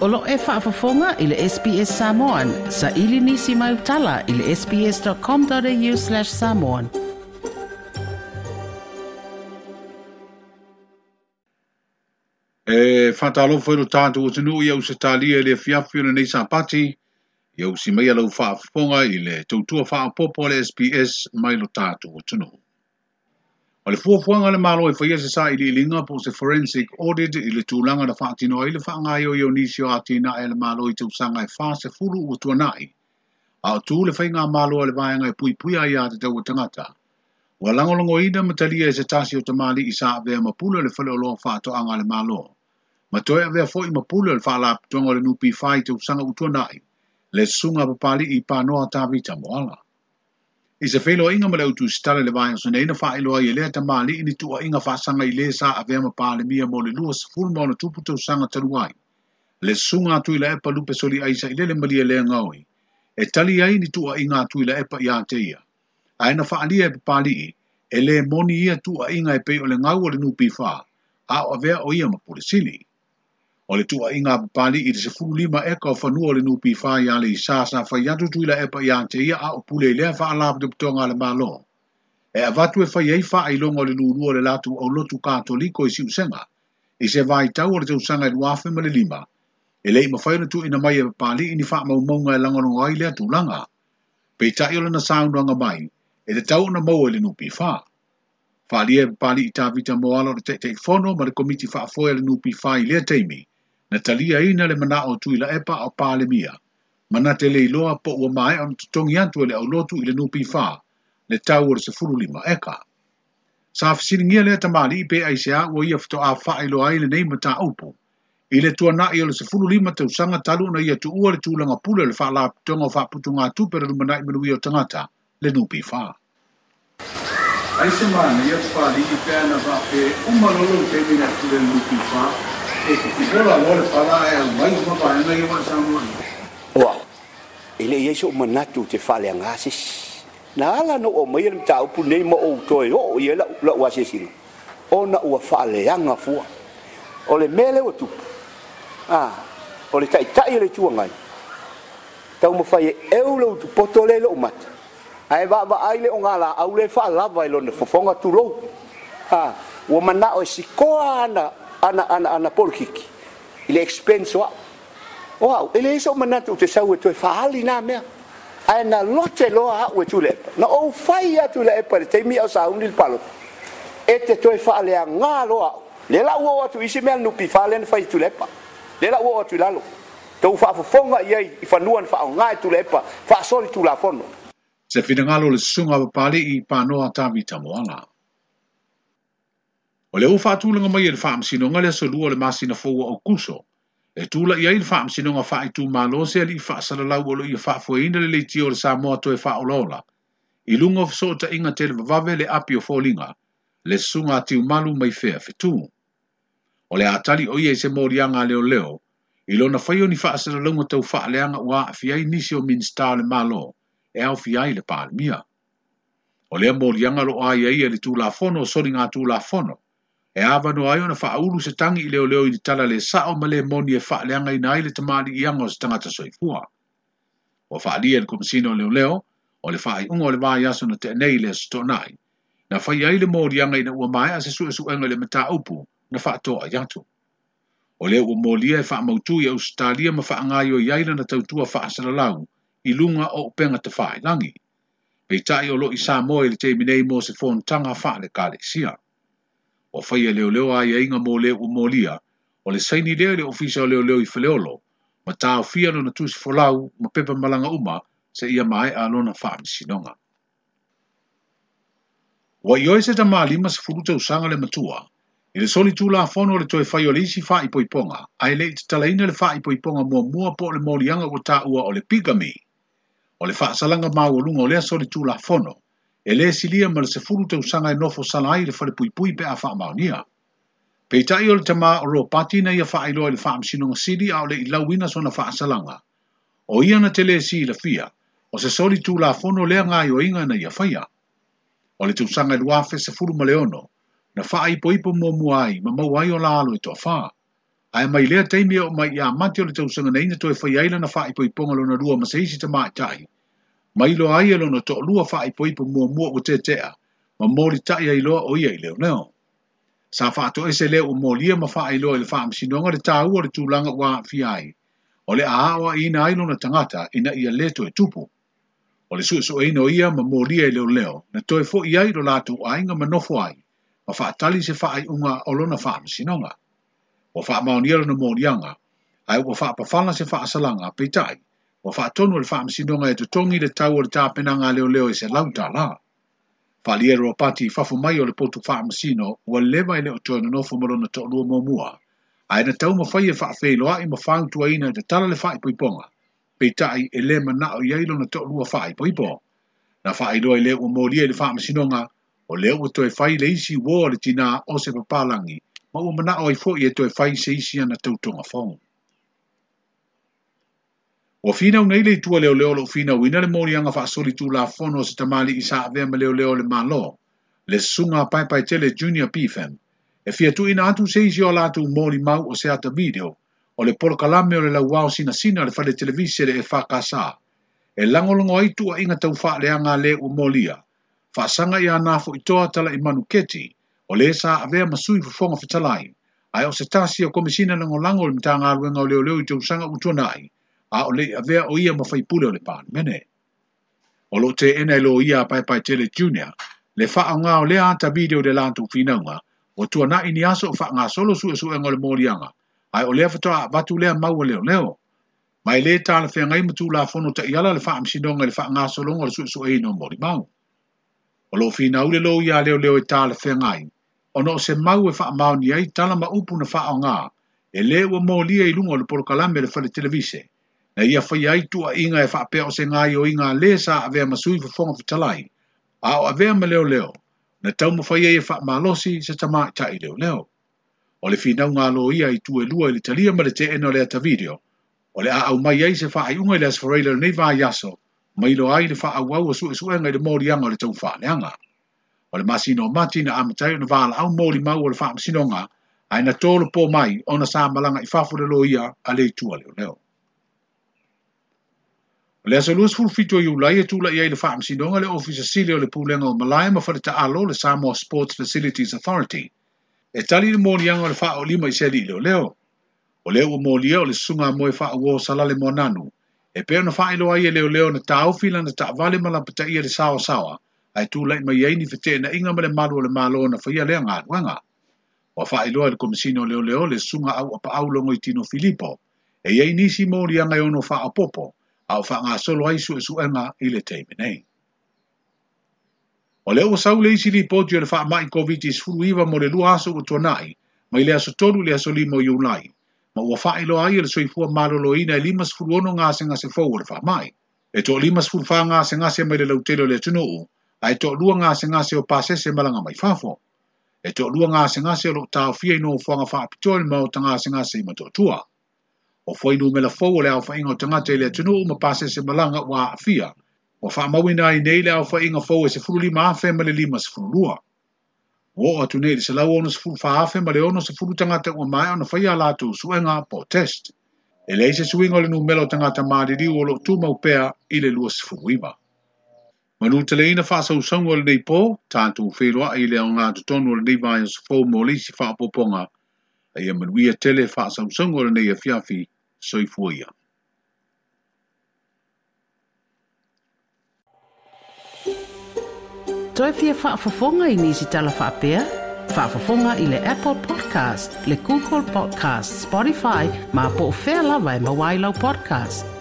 Olo e whaafafonga i le SPS Samoan. Sa ili nisi mai utala i le sps.com.au slash samoan. E whata alo whaeru tātu o tenu i au se tālia i le fiafio na neisa pati. I au si mai alo whaafafonga i le tautua whaapopo le SPS mai lo tātu o tenu. O le fuafuanga le malo e whaia se sa i li po se forensic audit i le tūlanga na whaatino e le whaanga i o Ionisio a tina e le malo i tūsanga e wha se furu o tuanai. A tū le whainga malo a le vāianga e pui pui ai a te tau tangata. O langolongo ida matalia e se tasi o tamali i sa vea mapula le whale o loa whaato anga le malo. Ma toi a fo i mapula le fa la le nupi whai tūsanga o tuanai. Le sunga papali i pānoa tāwita moala. ala i se whelo inga ma lau tu stale le vayang sone ina wha iloa i lea ta maali ini tua inga wha sanga i lea sa a vea ma paale mia mo le lua sa fulu maona tupu tau sanga taruai. Le sunga atu ila epa lupe soli aisa i lele malia e lea ngaui. E tali ai ni tua inga atu ila epa i ate ia. A ina wha alia e paali i, e le moni ia tua inga e peo le ngau ale nupi wha, a o vea o ia ma pole sili. O le tua inga pali i se fulu lima eka o fanua le nupi fa ya le isa sa fa yatu tui la epa ya te ia a upule i lea fa ala abde putonga le malo. E avatu e fa yei fa a ilongo le nuru o le latu au lotu katoliko i si usenga. I se vai tau o le te usanga i duafe ma le lima. E le ima fai na tu ina mai e pali i ni fa mau maunga e langa nunga i lea tulanga. Pei tai o le na saunua mai. E te tau na mau e le nupi fa. Fa lia e pali i vita moalo le te te fono ma le komiti fa afoe le nupi fa i lea teimi na talia ina le mana o tuila epa o pale mia. Mana te le loa po ua mai anu tutongi antu le au lotu i le nupi fa, le tau ora se furu lima eka. Sa afisiri ngia le tamali i pe aisea ua ia fito a faa iloa i le neima ta upo. I le tua na i ole se furu lima te usanga talu na ia tu ua le tūlanga pula le faa la tonga o faa putu ngā tu pera numana i minu i o tangata le nupi fa. Aisea mana ia tupali i pe anava pe umalolo te mina tu le nupi faa Ua, ele ia so manatu te faaleaga angasis. na ala na o mai le mataupu nei ma o toi o i e la ua sesino. ua fa'aleaga fua. O le mele o tupu. Ah, o le taʻitaʻi tai le tuagai taumafai e eu lau tu lē le mata. ae va va le ah, o ngā la au le wha i lona fofoga tulou ua manaʻo e sikoa ana ana ana ana polkiki ile expense wa wow ile iso manatu te sawe to fahali na me ana lote lo e a we tule no o faia tule e pare te mi o sa unil palo ete to fa le a nga lo a le la wo wa tu isi me nu pi fa le fa tule pa le la wo tu lalo to fa fo fonga ye i fa nuan fa nga tule pa fa soli tu la fono se fina ngalo le sunga pa pali i pa no a tavi tamo ala O le ufa atu mai e le faa msinonga le aso lua le masina fowa o kuso. E tula ia i le faa msinonga faa itu malo se ali i faa salalau o lo i faa fwe ina le le tio le saa moa e faa olola. I lunga fso sota inga te le vavave le api o fōlinga, le sunga ati malu mai fea fitu. O le atali o ia i se mori anga leo leo, i lona fayo ni faa salalau o tau faa leanga ua fiai nisi o minsta le malo, e au fiai le paalimia. O le mori anga lo aia ia e le tula fono o sori ngā tula fono. e ayo na faa ulu se tangi i leo i tala le sao male le moni e faaleaga ina ai tamani i ango se tangata soifua O faa lia le komasina leo leo, o le faaiʻuga o le yaso na teʻanei le nai, na faia ai le moliaga ina ua maeʻa se suʻesuʻega i le upu na faa toa atu o leo ua molia e mautu i ausitalia ma ngayo i ai na tautua faasalalau i luga o langi. tafaailagi peitaʻi o i sa moa i le te minei mo se kale siya. o fai e leo leo a ia inga mō leo o lia, o le saini leo le ofisa o leo leo i whaleolo, ma tā o fia no na tūsi folau ma pepa malanga uma se ia mai a lona whaam sinonga. Wa i oise ta maa lima se furuta usanga le matua, i le soli tūla a fono le toi fai o le isi whaa i poiponga, a i le i talaina le whaa i poiponga mua mua po le mōlianga o tā ua o le pigami, o le whaa salanga maa o lunga o lea soli tūla a fono, e le silia ma le se furu te usanga e nofo sana ai le fale pui pui pe a faa maonia. Pei tai o le tama o ro pati na ia faa iloa le faa msinonga sili a ole ila wina so na faa salanga. O ia na te le si la fia, o se soli tu la fono lea ngai o inga na ia faya. O le te usanga e luafe se furu ma leono, na faa ipo ipo mua mua ai ma mau ai o la alo e toa faa. Ai mai lea teimi o mai ia mati o le te usanga na ina toe faya ila na faa ipo ipo ngalo na rua ma se isi tama a tai mai lo ai e lo no to lua fa poi poipo mua mua o te tea, ma mōli tai ai lo o ia i leo neo. Sa fa to ese le o mōli ma fa ai loa i le fa amsinonga le tāua le tūlanga wā fi ai, o le āawa i na ailo na tangata ina ia leto e tupu. O le suesu e ino ia ma mōli ai leo leo, to e fo i ai lo lātu ai nga manofo ai, ma fa tali se fa ai unga o lona fa amsinonga. O fa ma maoniero na mōlianga, ai o fa pa pafana se fa asalanga pe tai wa fa tonu le fam si nonga e te tongi le tau o le tapena ngā leo leo e se lau tā la. Fa o pati fafu mai o le potu fam si no ua lewa i e le o tonu no fumaro na tonu o mua. A e na tau ma fai e fa fe loa i ma fang tua ina e te tala le fai pui ponga. Pe tai e le ma na o yeilo na tonu o fai pui ponga. Na fai i loa i le o mori e le fam si nonga o leo o toi fai le isi wō le tina o se papalangi ma o mana o i fo i e toi fai se isi ana tautonga fonga ua finau nei le itua leoleo loo finauina le molianga faasoli tulafono o se tamali i saavea ma leoleo le malo le susuga paipaitele junior pfam e fiatuuina atu se isi o latou molimau o se ata video o le polokalame o le lauao sinasina e e o le fale televisi e le e fakasā e lagolago ai tuuaʻiga taufaaleaga a lē ua molia faasaga iā na foʻitoa talaʻi manuketi o lē saavea ma sui fofoga fetala ai ae o se tasi o komisina lagolago o le matagaluega o leoleo i tausaga ua tuana ai a o le a vea o ia ma fai pule o le pan mene o lo te ena lo ia pai pai tele junior le fa nga o le anta video de lantu fina nga o tua na ini aso fa nga solo su su engol morianga ai o le fa toa batu le ma o le leo mai le tal fe nga imtu la fono te yala le fa am sidong le fa nga solo ngol su su e no mori ma o lo fina ule lo ia leo leo e tal fe nga o no se e ma fa ma ni ai tala ma upu na fa nga e le o mo lia i lungo le porokalame le fa le televise na ia fai ai tua inga e faa peo se ngai o inga le sa ave ma sui fa fonga fa talai. Ao ave ma leo leo, na tau ma fai ai e faa malosi se tama ta i leo leo. O le finau ngā lo ia i tue lua i le talia ma le te eno le ta video, o le a au mai ai se faa ai unga i le asfareila nei vaa yaso, ma ilo ai le faa au au a sue i le mori anga le tau faa leanga. O le masino mati na amatai na vaa au mori mau o le faa masinonga, ai na tolo po mai ona sa malanga i fafu le lo ia a le tua leo leo. Le aso lua sifulu fitu o iulai e tula i ai le faamasinoga le ofisa sili o le pulega o Malaya ma faleta'alo o le Samoa Sports Facilities Authority. E tali le molianga o le faaolima i seli i leo leo. O leo ua molia o le susuga moe faauō salale moananu. E pea ona faailoa ai e leo leo na taaufi ta vale ma lapataʻia le saosaoa ae tulaʻi mai ai ni fetenaʻiga ma le malu o le malo na faia le agaluega. Ua faailoa i le komisina o leoleo le susuga au logo i Tino Filipo. E iai nisi molianga e ono popo. au wha ngā solo ai e su anga i le teime nei. O leo sau le isi li poti o le wha mai COVID-19 furu iwa mo le lua aso o tonai, mai le aso tolu le aso limo iu lai, ma ua wha ilo ai e le soifua malolo ina e limas furu ono ngā se ngā se fau o e wha mai, e to limas furu wha ngā se ngā se mai le lautelo le tunu u, a e to lua ngā se ngā se o pase se malanga mai fafo, e to lua ngā se ngā se o lo tau fia ino u fuanga wha apitoa ni mao ta ngā se ngā se ima to tua o foi no mela fo le au fainga tanga te le tunu ma pase se malanga wa afia o fa mawina i nei le au fainga fo e se fulu lima afe ma le lima se fulu lua o atu nei se lau ono se fulu fa afe ma le ono se fulu tangata o mai ono fai ala tu suenga po test e le se suinga le numelo tanga te maari riu o lo tu maupea i le lua se fulu ima Manu te leina wha sa usangu o nei po, tātou whiroa i le o ngā tutonu o le nei se sa fō mō leisi wha poponga ai e manuia tele wha sa usangora nei a fiafi soi fuia. Toi fia wha fafonga i nisi tala wha pia? Wha fafonga i le Apple Podcast, le Google Podcast, Spotify, ma po fela wai e mawailau podcast.